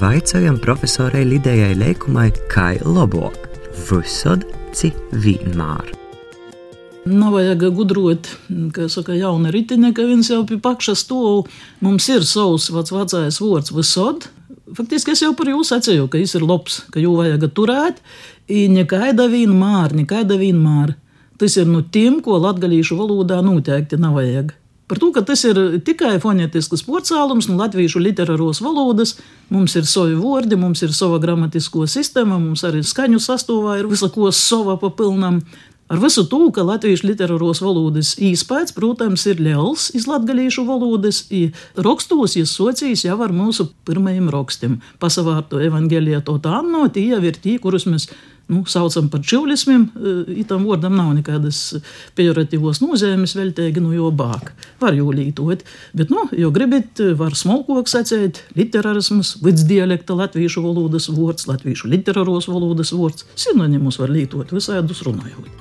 Vaicājam profesorai Lidijai Leikumai, kā labāk, visad, cik vienmēr. Nav vajag gudrot, kā saka, jauna ritine, ka viens jau pie pakša stūra. Mums ir savs vats vecais vārds visod. Faktiski es jau par jūsu sacīju, ka viņš ir labs, ka jū vajag turēt. I nekaida vienmēr, nekaida vienmēr. Tas ir no tiem, ko latgalīšu valodā noteikti nav vajag. Par to, ka tas ir tikai fonetisks porcēlums no latviešu literāros valodas, mums ir savi vārdi, mums ir sava gramatisko sistēma, mums arī skaņu sastāvā ir visako sava papilnam. Ar visu to, ka latviešu literāros valodas īspējas, protams, ir liels iz latgalīšu valodas, rakstos iesocījis jau ar mūsu pirmajiem rakstiem. Pasavārto evaņģēlijā to tā no, tie jau ir tie, kurus mēs nu, saucam par čivlismiem. Itam vārdam nav nekādas pejoratīvos nozīmes, veltīgi, nu, jo bāk. Var jau lītot, bet, nu, jo gribat, var smalkok sacēt, literārisms, vidsdialekta latviešu valodas vārds, latviešu literāros valodas vārds, sinonimus var lītot visādus runājot.